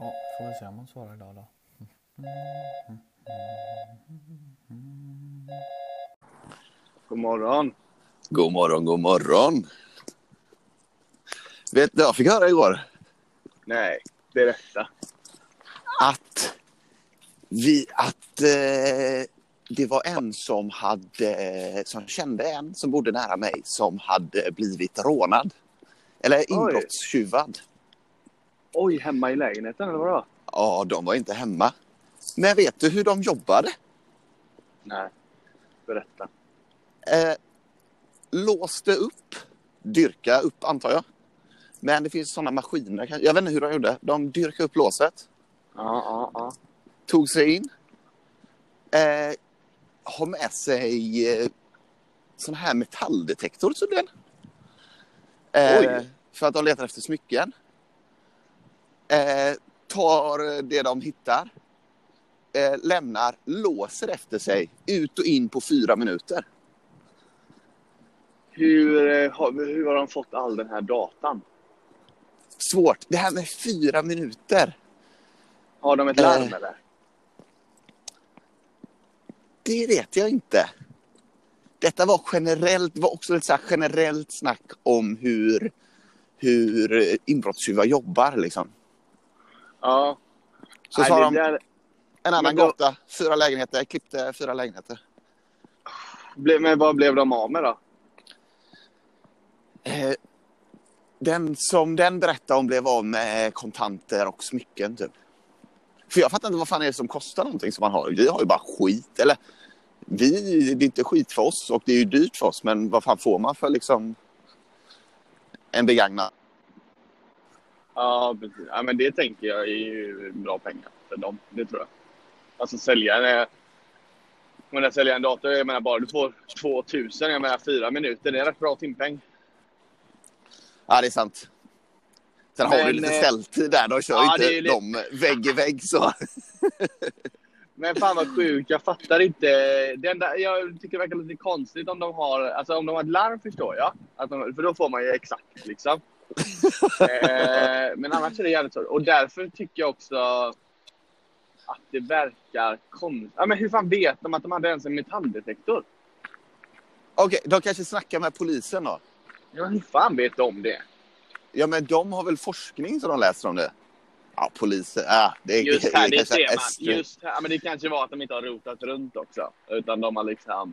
Ja, får vi se om hon svarar idag då. God morgon. God morgon, god morgon. Vet du, jag fick höra igår Nej, berätta. att, vi, att eh, det var en som, hade, som kände en som bodde nära mig som hade blivit rånad. Eller inbrottstjuvad. Oj, hemma i lägenheten eller vadå? Ja, de var inte hemma. Men vet du hur de jobbade? Nej, berätta. Eh, låste upp, dyrka upp antar jag. Men det finns sådana maskiner. Jag vet inte hur de gjorde. De dyrkade upp låset. Ja, ja, ja. tog sig in. Eh, har med sig eh, sån här metalldetektor tydligen. Eh, Oj. för att de letar efter smycken. Eh, tar det de hittar. Eh, lämnar, låser efter sig ut och in på fyra minuter. Hur, eh, har, hur har de fått all den här datan? Svårt. Det här med fyra minuter. Har de ett larm Eh. eller? Det vet jag inte. Detta var generellt, var också ett så generellt snack om hur, hur inbrottstjuvar jobbar. Liksom. Ja. Så Nej, sa de där en annan då- gata, fyra lägenheter, klippte fyra lägenheter. men vad blev de av med då? Eh, den som den berättade om blev av med kontanter och smycken typ. För jag fattar inte vad fan är det som kostar någonting som man har. Vi har ju bara skit. Eller vi, det är inte skit för oss och det är ju dyrt för oss. Men vad fan får man för liksom en begagnad? Ja, precis. Ja, men det tänker jag är ju bra pengar för dem. Det tror jag. Alltså sälja en... Om jag säljer en dator, jag menar bara du får 2000, jag menar fyra minuter, det är en rätt bra timpeng. Ja, det är sant. Sen har Men, vi lite eh, ställtid där. De kör ja, är inte ju de vägg i vägg så. Men fan vad sjukt, jag fattar inte. Det enda, jag tycker det verkar lite konstigt om de har, alltså om de har ett larm förstår jag. Att de, för då får man ju exakt liksom. Eh, men annars är det jävligt svårt. Och därför tycker jag också att det verkar konstigt. Ja, men hur fan vet de att de hade ens en metalldetektor? Okej, de kanske snackar med polisen då. Ja, hur fan vet de det? Ja, men de har väl forskning som de läser om det. Ja, polisen. Ja, det är, Just här, det kanske ser man. Just här, men det kanske var att de inte har rotat runt också. Utan de har liksom...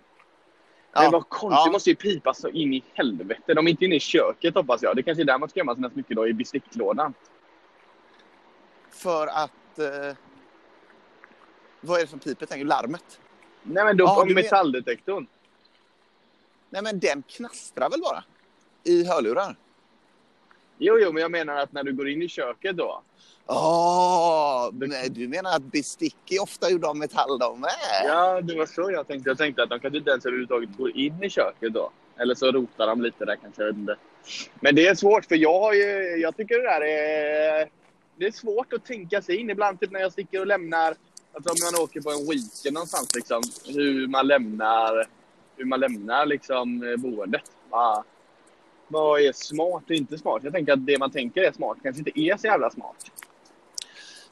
Ja, Men vad konstigt, det måste ju pipa så in i helvete. De är inte inne i köket hoppas jag. Det kanske är där man ska gömma sina smycken då, i besticklådan. För att... Eh, vad är det som piper? Tänker du? Larmet? Nej men då, Ja, om metalldetektorn. Nej, men den knastrar väl bara? I hörlurar? Jo, jo, men jag menar att när du går in i köket då. Åh, nej, du menar att bestick är ofta gjorda av metall de med? Ja, det var så jag tänkte. Jag tänkte att de kanske inte ens överhuvudtaget går in i köket då. Eller så rotar de lite där kanske, jag inte. Men det är svårt för jag har ju, jag tycker det där är... Det är svårt att tänka sig in ibland typ när jag sticker och lämnar, alltså om man åker på en weekend någonstans liksom, hur man lämnar, hur man lämnar liksom boendet. Vad, vad är smart och inte smart? Jag tänker att det man tänker är smart kanske inte är så jävla smart.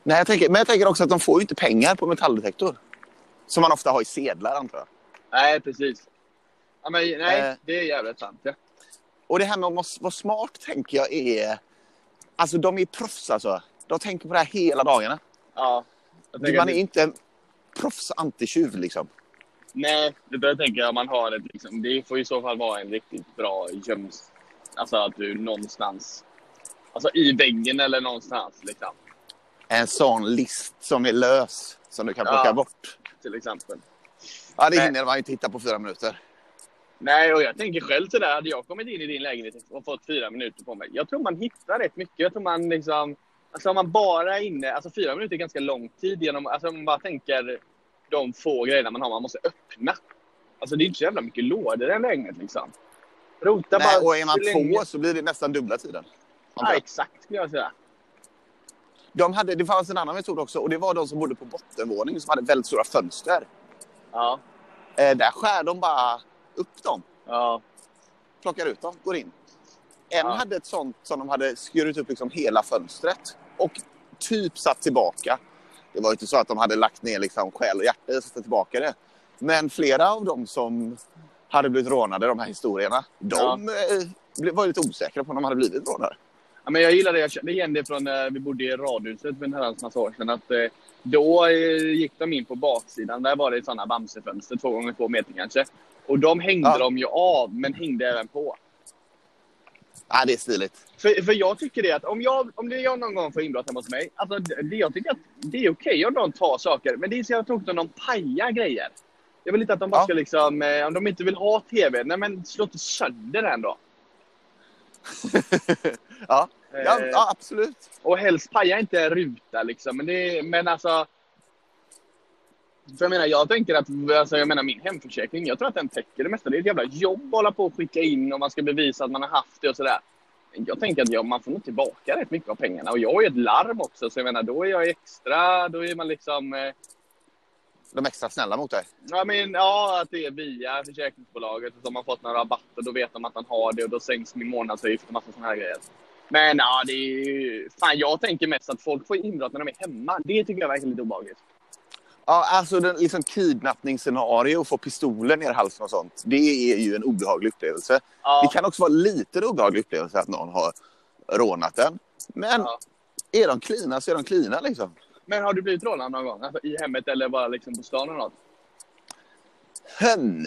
Nej, jag tänker, men jag tänker också att de får ju inte pengar på metalldetektor. Som man ofta har i sedlar, antar jag. Nej, precis. Ja, men, nej, Eh. det är jävligt sant. Ja. Och det här med att vara- smart, tänker jag, är... Alltså, de är proffs, alltså. De tänker på det här hela dagarna. Ja. Man är det- inte en proffs anti-tjuv, liksom. Nej, det där tänker jag man har ett liksom, det får i så fall vara en riktigt bra göms... Alltså att du någonstans, alltså i väggen eller någonstans liksom, En sån list som är lös, som du kan plocka Ja. bort. till exempel. Ja, det hinner man ju inte hitta på fyra minuter. Nej, och jag tänker själv sådär, hade jag kommit in i din lägenhet och fått fyra minuter på mig. Jag tror man hittar rätt mycket. Jag tror man liksom, alltså om man bara är inne, alltså fyra minuter är ganska lång tid genom, alltså om man bara tänker de få grejerna man har, man måste öppna. Alltså det är inte så jävla mycket lådor i en lägenhet liksom. Rota Nej, bara och är man så länge- två så blir det nästan dubbla tiden. Ja, exakt skulle jag säga. De hade, det fanns en annan metod också och det var de som bodde på bottenvåningen som hade väldigt stora fönster. Ja, Eh, där skär de bara upp dem, ja, plockar ut dem, går in. En Ja. hade ett sånt som de hade skurit upp liksom hela fönstret. Och typ satt tillbaka. Det var inte så att de hade lagt ner liksom själ och hjärta i att sätta tillbaka det. Men flera av dem som hade blivit rånade, de här historierna, de eh, blev- var lite osäkra på om de hade blivit rånade. Ja, men jag gillar det. Jag kände igen det från när vi bodde i radhuset för en herrans massa år sedan. Att, eh, då eh, gick de in på baksidan. Där var det sådana Bamsefönster, två gånger två meter kanske. Och de hängde Ja. de ju av, men hängde även på. Ja, det är stiligt. För, för jag tycker det att om, jag, om det är jag någon gång får inbrott hemma hos mig. Alltså, det, jag tycker att det är okej om de tar saker. Men det är så jävla tråkigt om de pajar grejer. Jag vill inte att de bara Ja. ska liksom, eh, om de inte vill ha TV, nej men slå inte sönder den då. Ja, ja, Eh, ja absolut. Och helst paja inte en ruta liksom. Men, det, men alltså. För jag menar, jag tänker att, alltså jag menar min hemförsäkring, jag tror att den täcker det mesta. Det är ett jävla jobb att hålla på och skicka in och man ska bevisa att man har haft det och sådär. Jag tänker att jag, man får nog tillbaka rätt mycket av pengarna. Och jag har ju ett larm också, så jag menar, då är jag extra, då är man liksom... Eh, De är extra snälla mot dig. ja, men, ja, att det är via försäkringsbolaget och så har man fått några rabatter, då vet de att man har det och då sänks min månadsavgift och massa sådana här grejer. Men ja, det är ju... Fan, jag tänker mest att folk får inbrott när de är hemma. Det tycker jag verkar lite obehagligt. Ja, alltså den liksom kidnappningsscenario och få pistolen ner i halsen och sånt. Det är ju en obehaglig upplevelse. Ja. Det kan också vara lite en obehaglig upplevelse att någon har rånat den. Men Ja. är de klina så är de klina liksom. Men har du blivit rånad någon gång? Alltså, I hemmet eller bara liksom på stan eller något? Hön!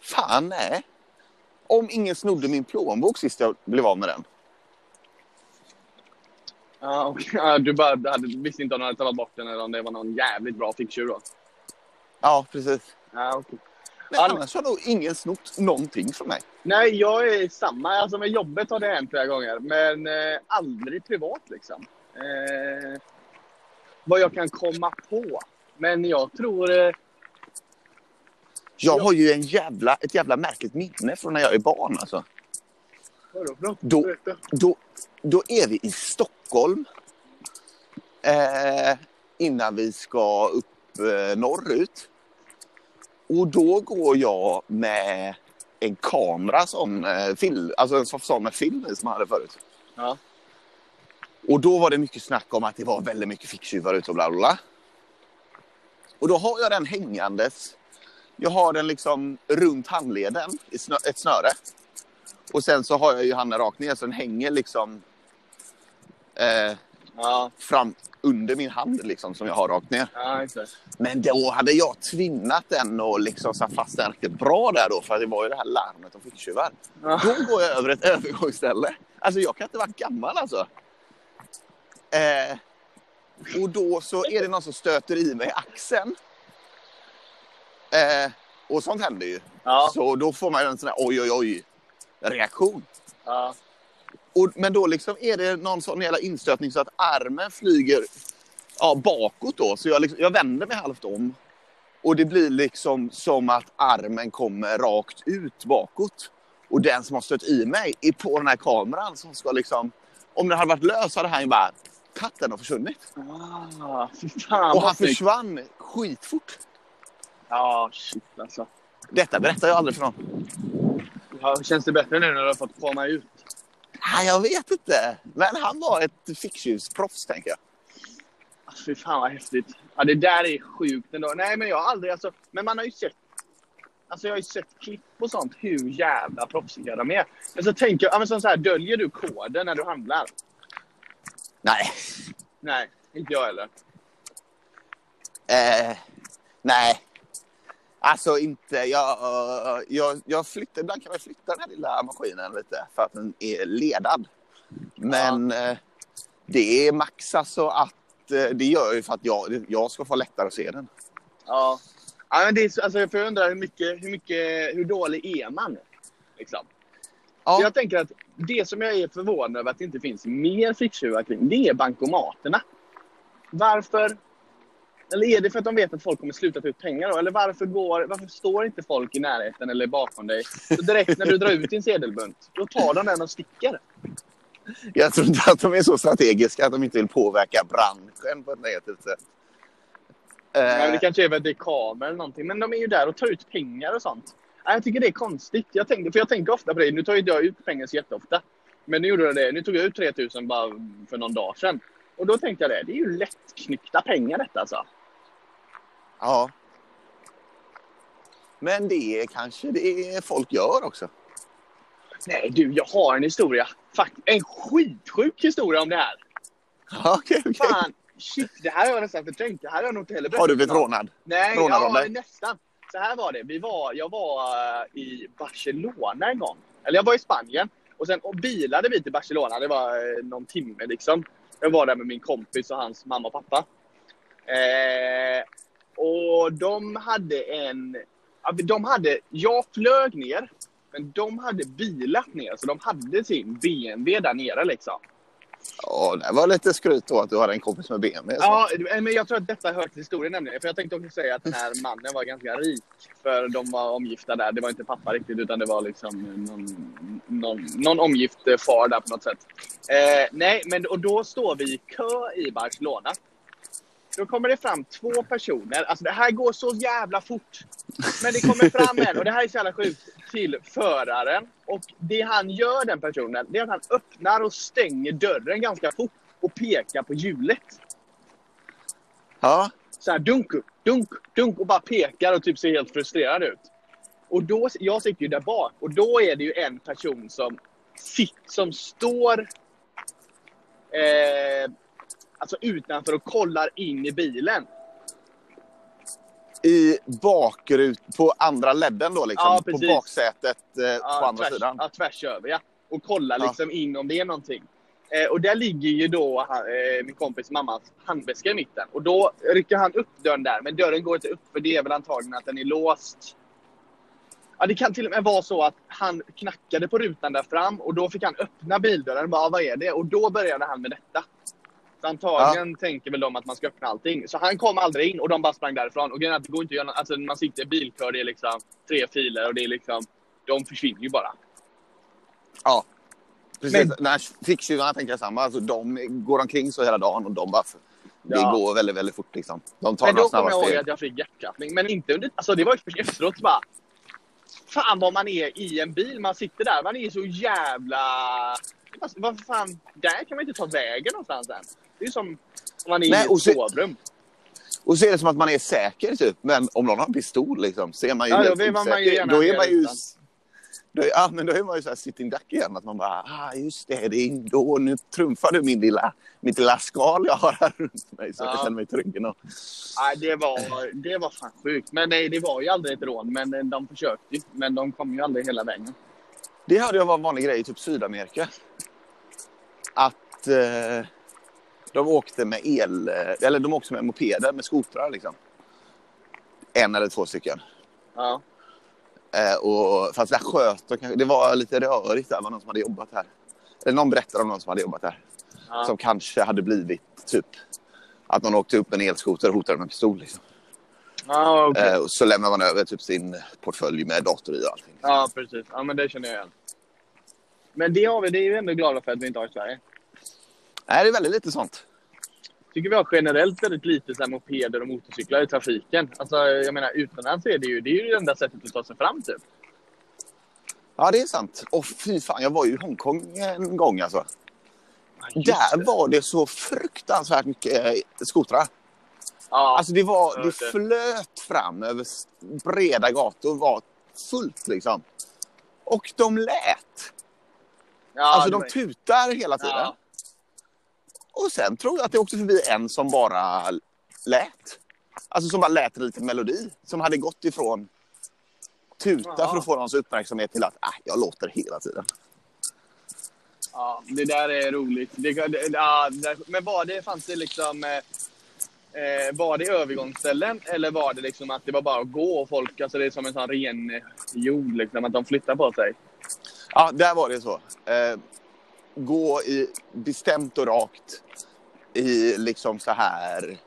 Fan, nej. Om ingen snodde min plånbok sist jag blev av med den. Ja, okej. Ja, du bara hade, visste inte om du hade tagit bort den eller om det var någon jävligt bra ficktjuv då? Ja, precis. Ja, okej. Ja, annars har nog ingen snott någonting från mig. Nej, jag är samma. Alltså med jobbet har det hänt flera gånger, men eh, aldrig privat liksom. Eh, vad jag kan komma på. Men jag tror... Eh, Jag Ja. har ju en jävla, ett jävla märkligt minne från när jag är barn. Alltså. vadå? Då-. Då, då är vi i Stockholm. Eh, innan vi ska upp eh, norrut. Och då går jag med en kamera som eh, film, alltså en sån med film som jag hade förut. Ja. Och då var det mycket snack om att det var väldigt mycket ficktjuvar ute och bla bla bla. Och då har jag den hängandes. Jag har den liksom runt handleden i snö, ett snöre. Och sen så har jag ju handen rakt ner så den hänger liksom eh, Ja, fram under min hand liksom som jag har rakt ner. ja. Men då hade jag tvinnat den och liksom satt fast den riktigt bra där då för det var ju det här larmet om ficktjuvar. Ja. Då går jag över ett övergångsställe. Alltså jag kan inte vara gammal alltså. Eh, och då så är det någon som stöter i mig i axeln. Eh, och sånt händer ju. Ja, Så då får man ju en sån här oj oj oj reaktion. ja, Och, men då liksom är det någon sån jävla instötning så att armen flyger ja, bakåt då. Så jag, liksom, jag vänder mig halvt om. Och det blir liksom som att armen kommer rakt ut bakåt. Och den som har stött i mig är på den här kameran som ska liksom... Om den hade varit lös hade han ju bara tagit den och försvunnit. Ah, fan Och han snyggt. försvann skitfort. Ja, shit alltså. Detta berättar jag aldrig för någon. Ja, känns det bättre nu när du har fått komma ut? Nej, jag vet inte. Men han var ett ficktjuvsproffs, tänker jag. Ah, Fy fan vad häftigt. Ja, det där är sjukt ändå. Nej, men jag har aldrig alltså. Men man har ju sett. Alltså jag har ju sett klipp och sånt hur jävla proffsiga de är. Men så tänker jag, ja, men så här, döljer du koden när du handlar? Nej. Nej, inte jag heller. Eh, nej. Alltså inte. Jag, jag, jag flyttar, ibland kan man flytta den här lilla maskinen lite för att den är ledad. Men eh, det är max alltså att eh, det gör ju för att jag, jag ska få lättare att se den. Ja. ja men det är, så- alltså, för jag undrar hur mycket, hur mycket, hur dålig är man? Liksom. Ja. Jag tänker att det som jag är förvånad över att det inte finns mer ficktjuvar kring, det är bankomaterna. Varför? Eller är det för att de vet att folk kommer sluta ta ut pengar då? Eller varför, går, varför står inte folk i närheten eller bakom dig? Så direkt när du drar ut din sedelbunt, då tar de den och sticker. Jag tror inte att de är så strategiska att de inte vill påverka branschen på ett negativt sätt. Eh, Ja, det kanske är det är kameror eller någonting. Men de är ju där och tar ut pengar och sånt. Ja, Jag tycker det är konstigt. Jag tänker, för jag tänker ofta på det. Nu tar ju jag ut pengar så jätteofta. Men nu gjorde jag det. Nu tog jag ut 3000 bara för någon dag sedan. Och då tänkte jag det, det är ju lättknyckta pengar detta alltså. Ja. Men det är kanske det folk gör också. Nej du, jag har en historia. Fakt en skitsjuk historia om det här. Okej, okej. Fan, shit, det här har jag nästan förträngt. Det här har jag nog inte heller Har du blivit rånad? Nej, ja, nästan. Så här var det. Vi var, jag var eh, i Barcelona en gång. Eller jag var i Spanien. Och sen och bilade vi till Barcelona. Det var eh, någon timme liksom. Jag var där med min kompis och hans mamma och pappa. Eh, och de hade en... De hade... Jag flög ner. Men de hade bilat ner. Så de hade sin BMW där nere liksom. Ja, det var lite skryt då att du har en kompis med BMW. så. Ja, men jag tror att detta hör till historien nämligen. För jag tänkte också säga att den här mannen var ganska rik. För de var omgifta där. Det var inte pappa riktigt utan det var liksom någon, någon, någon omgift eh, far där på något sätt. Eh, nej, men och då står vi i kö i Barcelona. Då kommer det fram två personer. Alltså det här går så jävla fort. Men det kommer fram en, och det här är så jävla sjukt, till föraren. Och det han gör, den personen, det är att han öppnar och stänger dörren ganska fort och pekar på hjulet. Ja. Så här dunk, dunk, dunk och bara pekar och typ ser helt frustrerad ut. Och då, jag sitter ju där bak och då är det ju en person som, sitt, som står eh, alltså utanför och kollar in i bilen. I bakrut, på andra ledden då liksom? Ja, på baksätet eh, Ja, på andra tvärs, sidan? Ja, tvärs över ja. Och kollar liksom in om det är någonting. Eh, och där ligger ju då han, eh, min kompis mammas handväska i mitten. Och då rycker han upp dörren där. Men dörren går inte upp för det är väl antagligen att den är låst. Ja, det kan till och med vara så att han knackade på rutan där fram och då fick han öppna bildörren bara, vad är det? Och då började han med detta. Så antagligen tänker väl de att man ska öppna allting. Så han kom aldrig in och de bara sprang därifrån. Och grejen är att det går inte att göra något. Alltså man sitter i bilkör, det är liksom tre filer och det är liksom, de försvinner ju bara. Ja. Precis. Men- ficktjuvarna tänker jag samma. Alltså, de går omkring så hela dagen och de bara... Det Ja. går väldigt, väldigt fort liksom. De tar Men då kommer jag ihåg att jag fick hjärtklappning. Men inte under... Alltså det var ju först efteråt bara... Fan vad man är i en bil. Man sitter där. Man är så jävla... Alltså, vad fan... Där kan man inte ta vägen någonstans än. Det är som om man är Nej, i och ett sovrum. Och så är det som att man är säker typ. Men om någon har en pistol liksom, så är man ju Ja, helt man- osäker. Då är man ju... Då är, ja, men då är man ju så här sitting duck igen. Att man bara, ah, just det, det är då, nu trumfar du min lilla, mitt lilla skal jag har här runt mig så Ja. jag känner mig trygg. ändå. Nej, det var, det var fan sjukt. Men nej, det var ju aldrig ett rån. Men eh, de försökte ju. Men de kom ju aldrig hela vägen. Det hörde jag var en vanlig grej i typ Sydamerika. Att eh, de åkte med el, eh, eller de åkte med mopeder, med skotrar liksom. En eller två stycken. Ja. Eh, och, fast där sköt de kanske, det var lite rörigt där, det var någon som hade jobbat här. Eller någon berättade om någon som hade jobbat här. ja. Som kanske hade blivit typ att någon åkte upp en elskoter och hotade med pistol. Liksom. Ja, okej. Eh, och så lämnar man över typ sin portfölj med dator i och allting. ja, precis. Ja, men det känner jag igen. Men det har vi. Det är vi ändå glada för att vi inte har i Sverige. Nej, det är väldigt lite sånt. tycker vi har generellt väldigt lite så här mopeder och motorcyklar i trafiken. Alltså, jag menar, utomlands är det ju det, är ju det enda sättet att ta sig fram typ. Ja, det är sant. Och fy fan, jag var ju i Hongkong en gång alltså. Just Där det. var det så fruktansvärt mycket eh, skotrar. Ja, Alltså det, var, jag det flöt fram över breda gator. var fullt liksom. Och de lät. ja, alltså de var- tutar hela tiden. Ja. Och sen tror jag att det åkte förbi en som bara lät. Alltså som bara lät en liten melodi. Som hade gått ifrån tuta Ja. för att få någons uppmärksamhet till att äh, jag låter hela tiden. Ja, det där är roligt. Det, det, ja, det, men var det, fanns det liksom... Eh, eh, var det övergångsställen eller var det liksom att det var bara att gå och folk, alltså det är som en sån ren jord liksom, att de flyttar på sig? Ja, där var det så. Eh, gå i bestämt och rakt i liksom så här...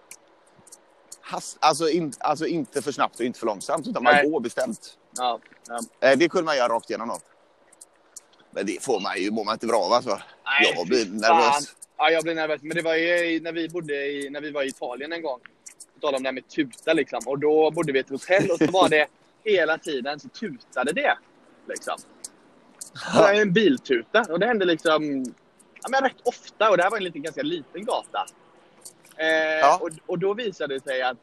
Hast, alltså, in, alltså inte för snabbt och inte för långsamt, utan man Nej. går bestämt. Ja, ja. Eh, det kunde man göra rakt igenom då. Men det får man ju, mår man inte bra av alltså. Nej, jag blir nervös. fan. Ja, jag blir nervös. Men det var ju när vi bodde i, när vi var i Italien en gång. På tal om det här med tuta liksom. Och då bodde vi i ett hotell och så var det hela tiden så tutade det. Liksom. Så en biltuta. Och det hände liksom ja, men rätt ofta. Och det här var en liten, ganska liten gata. Eh, Ja. och, och då visade det sig att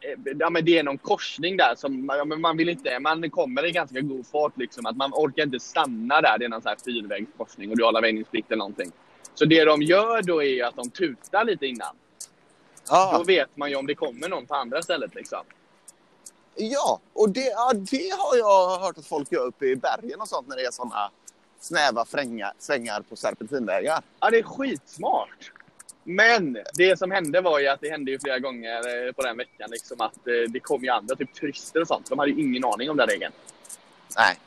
eh, ja, men det är någon korsning där som ja, men man vill inte, man kommer i ganska god fart liksom. Att man orkar inte stanna där. Det är någon så här fyrvägskorsning och du har väjningsplikt eller någonting. Så det de gör då är att de tutar lite innan. Då Ja, vet man ju om det kommer någon på andra stället liksom. Ja och det, ja, det har jag hört att folk gör uppe i bergen och sånt när det är såna snäva frängar, svängar på serpentinvägar. Ja, det är skitsmart. Men det som hände var ju att det hände ju flera gånger eh, på den veckan liksom att eh, det kom ju andra, typ turister och sånt. De hade ju ingen aning om den regeln. Nej.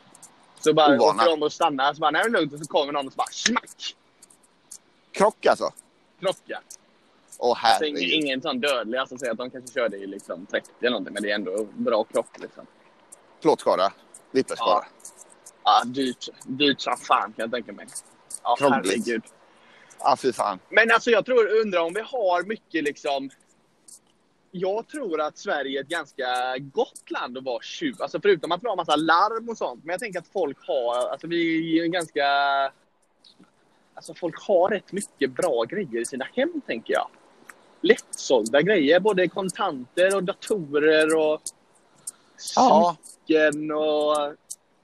Så bara Ovana. åker de och stannar, så bara nej det är lugnt och så kommer någon och så bara smack! Krock alltså? Krocka. Åh Alltså, ingen, ingen sån dödlig, alltså säg att de kanske körde i liksom 30 eller någonting, men det är ändå bra krock liksom. Plåtskada. Vipperskada. Ja, dyrt. Dyrt som fan kan jag tänka mig. Ja, Krångligt. herregud. Ja, fy fan. Men alltså jag tror, undrar om vi har mycket liksom... Jag tror att Sverige är ett ganska gott land att vara tjuv. Alltså förutom att vi har massa larm och sånt. Men jag tänker att folk har, alltså vi är ganska... Alltså folk har rätt mycket bra grejer i sina hem tänker jag. Lättsålda grejer, både kontanter och datorer och Ja, smycken och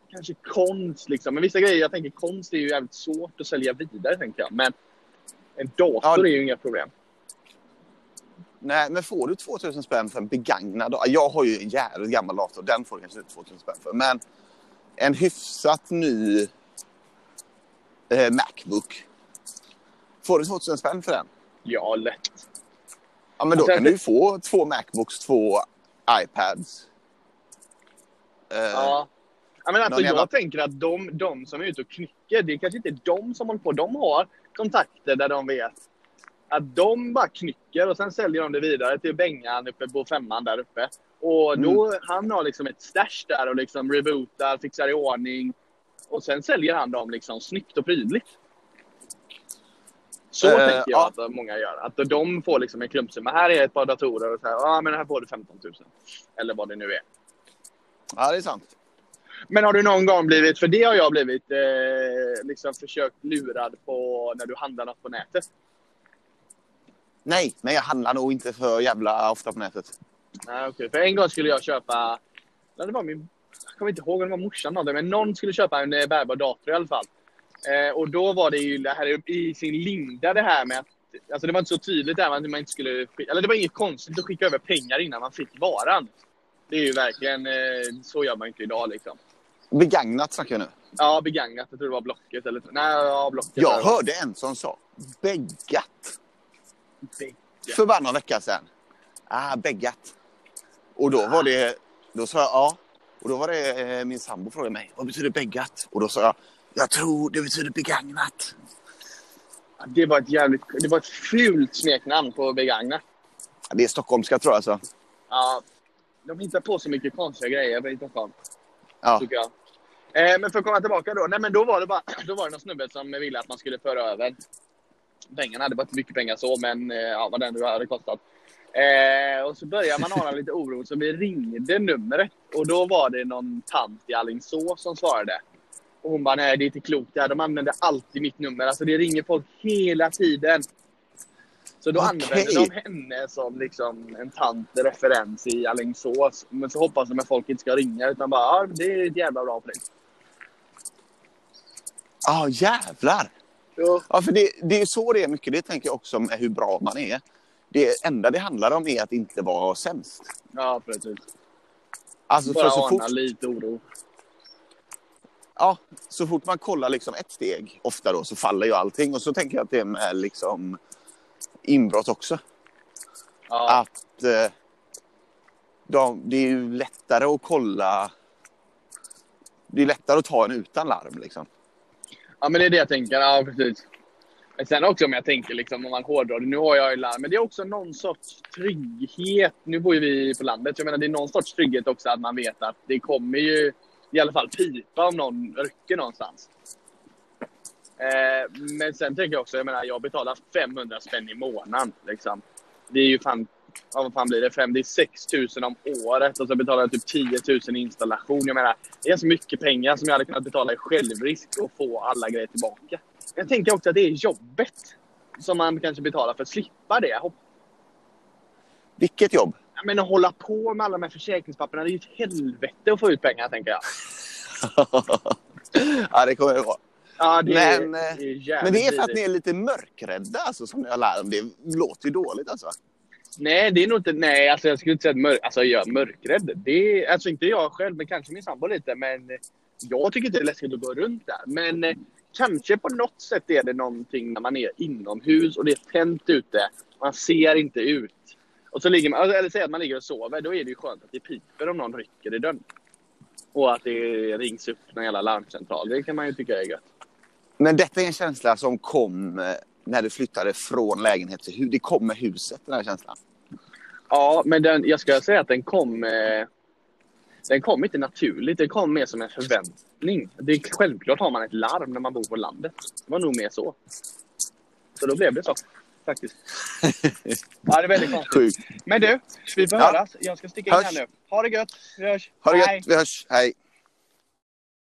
kanske konst liksom. Men vissa grejer, jag tänker konst är ju jävligt svårt att sälja vidare tänker jag. Men en dator Ja. är ju inga problem. nej, men får du 2000 spänn för en begagnad dator? Jag har ju en jävligt gammal dator. Den får du kanske inte 2000 spänn för. Men en hyfsat ny eh, Macbook. Får du 2000 spänn för den? Ja, lätt. Ja, men då kan du ju få två Macbooks, två iPads. Eh, Ja. Ja, men alltså, jag jävla- tänker att de, de som är ute och knycker, det är kanske inte de som håller på. De har kontakter där de vet att de bara knycker och sen säljer de det vidare till Bengan uppe på femman där uppe. Och då, han har liksom ett stash där och liksom rebootar, fixar i ordning. Och sen säljer han dem liksom snyggt och prydligt. Så Eh, tänker jag ja. att många gör. Att de får liksom en klumpsumma. Här är ett par datorer och så här, ja men här får du 15 000. Eller vad det nu är. ja, det är sant. Men har du någon gång blivit, för det har jag blivit, eh, liksom försökt lurad på när du handlar något på nätet? Nej, men jag handlar nog inte för jävla ofta på nätet. Nej, okej. För en gång skulle jag köpa, det var min, jag kommer inte ihåg om det var morsan men någon skulle köpa en eh, bärbar dator i alla fall. Eh, och då var det ju det här i sin linda det här med att, alltså det var inte så tydligt där man inte skulle, sk- eller det var inget konstigt att skicka över pengar innan man fick varan. Det är ju verkligen, eh, så gör man inte idag liksom. Begagnat snackar jag nu. Ja, begagnat, jag tror det var Blocket eller, nej, ja, Blocket. Jag hörde en som sa beggat Beggat. för bara några veckor sedan. Ah, beggat. Och då var det, då sa jag ja. Och då var det eh, min sambo frågade mig, vad betyder beggat? Och då sa jag, jag tror det betyder begagnat. Det var ett jävligt, det var ett fult smeknamn på begagnat. Det är stockholmska tror jag alltså. Ja, de hittar på så mycket konstiga grejer i Stockholm, Ja. tycker jag. Eh, men för att komma tillbaka då. Nej, men då var det bara, då var det någon snubbe som ville att man skulle föra över pengarna. Det var inte mycket pengar så, men eh, ja, vad den nu hade kostat. Eh, och så började man ana lite oro, så vi ringde numret. Och då var det någon tant i Alingsås som svarade. Och hon bara, nej det är inte klokt det här. De använder alltid mitt nummer. Alltså det ringer folk hela tiden. Så då Okej. använder de henne som liksom en tant referens i Alingsås. Men så hoppas de att folk inte ska ringa utan bara, ja det är ett jävla bra pris. Ja, ah, jävlar. Så, Ja, för det, det är så det är mycket. Det tänker jag också med hur bra man är. Det enda det handlar om är att inte vara sämst. ja precis. Alltså för Bara så ana fort, lite oro. Ja, så fort man kollar liksom ett steg, ofta då, så faller ju allting. Och så tänker jag att det är med liksom inbrott också. Ja, Att eh, de, det är ju lättare att kolla. Det är lättare att ta en utan larm liksom. ja men det är det jag tänker. Ja precis. Men sen också om jag tänker liksom om man hårdrar det. Nu har jag ju larm. Men det är också någon sorts trygghet. Nu bor ju vi på landet. Jag menar det är någon sorts trygghet också att man vet att det kommer ju i alla fall pipa om någon rycker någonstans. Eh, men sen tänker jag också, jag menar jag betalar 500 spänn i månaden. Liksom. Det är ju fan ja, vad fan blir det? Fem, det är 6 000 om året och så betalar jag typ 10 000 i installation. Jag menar, det är så mycket pengar som jag hade kunnat betala i självrisk och få alla grejer tillbaka. Jag tänker också att det är jobbet som man kanske betalar för att slippa det. Vilket jobb? Men att hålla på med alla de här försäkringspapperna, det är ju ett helvete att få ut pengar, tänker jag. ja, det kommer det vara. Ja, det, Men, eh, det är Men det är för att ni är lite mörkrädda, alltså, som jag lär om. Det låter ju dåligt alltså. Nej, det är nog inte... Nej, alltså jag skulle inte säga att mörk, alltså, jag är mörkrädd. Det är, alltså inte jag själv, men kanske min sambo lite. Men eh, jag tycker inte det är läskigt att gå runt där. Men eh, kanske på något sätt är det någonting när man är inomhus och det är tänt ute. Man ser inte ut. Och så ligger man, alltså, eller säg att man ligger och sover. Då är det ju skönt att det piper om någon rycker i dörren. Och att det rings upp någon jävla larmcentral. Det kan man ju tycka är gött. Men detta är en känsla som kom eh, när du flyttade från lägenhet till hus. Det kom med huset, den här känslan. Ja, men den, jag ska säga att den kom... Eh, den kom inte naturligt. Den kom mer som en förväntning. Det är, självklart har man ett larm när man bor på landet. Det var nog mer så. Så då blev det så. Faktiskt. Ja, det är väldigt konstigt. Sjukt. Men du, vi får Ja. höras. Jag ska sticka in Hörs. här nu. Ha det gött. Vi hörs. Ha det Hej. gött, vi hörs. Hej.